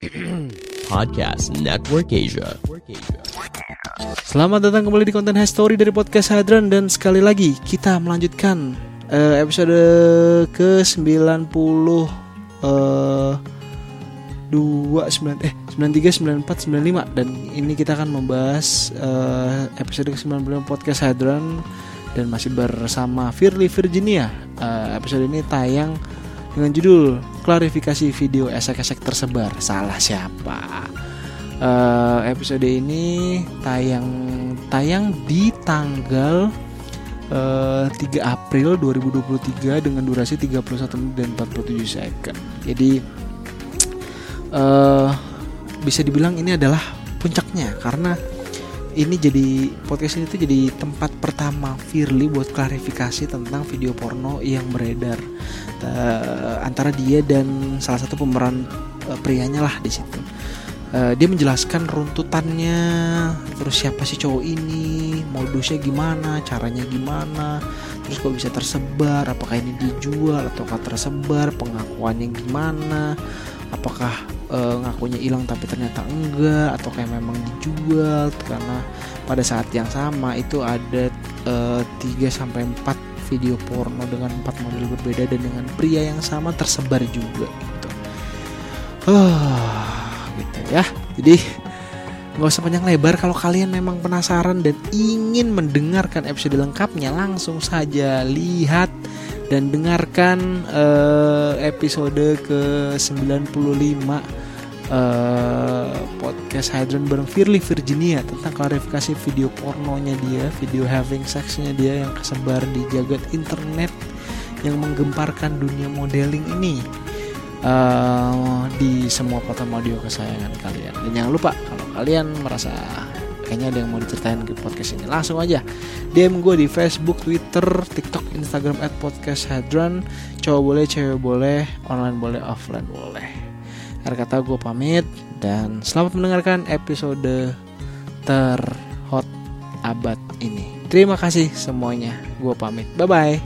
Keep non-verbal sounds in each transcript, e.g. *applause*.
*clears throat* Podcast Network Asia. Selamat datang kembali di konten History dari podcast Hadran dan sekali lagi kita melanjutkan uh, episode ke 90 uh, 29 eh 93 94 95 dan ini kita akan membahas uh, episode ke 90 podcast Hadran dan masih bersama Firly Virginia. Uh, episode ini tayang dengan judul klarifikasi video esek-esek tersebar salah siapa. Uh, episode ini tayang tayang di tanggal uh, 3 April 2023 dengan durasi 31 menit dan 47 second. Jadi uh, bisa dibilang ini adalah puncaknya karena ini jadi podcast ini tuh jadi tempat pertama Firly buat klarifikasi tentang video porno yang beredar uh, antara dia dan salah satu pemeran uh, prianya lah di situ. Uh, dia menjelaskan runtutannya, terus siapa sih cowok ini, modusnya gimana, caranya gimana, terus kok bisa tersebar, apakah ini dijual ataukah tersebar, pengakuannya gimana, apakah uh, ngakunya hilang tapi ternyata enggak atau kayak memang dijual karena pada saat yang sama itu ada uh, 3 sampai 4 video porno dengan empat model berbeda dan dengan pria yang sama tersebar juga gitu. Oh, gitu ya. Jadi nggak usah panjang lebar kalau kalian memang penasaran dan ingin mendengarkan episode lengkapnya langsung saja lihat dan dengarkan uh, episode ke 95 uh, podcast Hydron bareng Firly Virginia tentang klarifikasi video pornonya dia, video having sexnya dia yang kesebar di jagat internet yang menggemparkan dunia modeling ini uh, di semua platform audio kesayangan kalian. Dan jangan lupa kalau kalian merasa kayaknya ada yang mau diceritain di podcast ini langsung aja DM gue di Facebook, Twitter, TikTok, Instagram at podcast Hadron cowok boleh, cewek boleh, online boleh, offline boleh. Akhir kata gue pamit dan selamat mendengarkan episode terhot abad ini. Terima kasih semuanya. Gue pamit. Bye bye.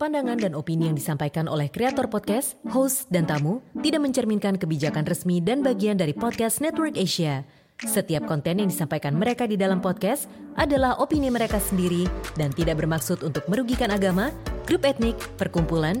Pandangan dan opini yang disampaikan oleh kreator podcast, host, dan tamu tidak mencerminkan kebijakan resmi dan bagian dari podcast Network Asia. Setiap konten yang disampaikan mereka di dalam podcast adalah opini mereka sendiri dan tidak bermaksud untuk merugikan agama, grup etnik, perkumpulan,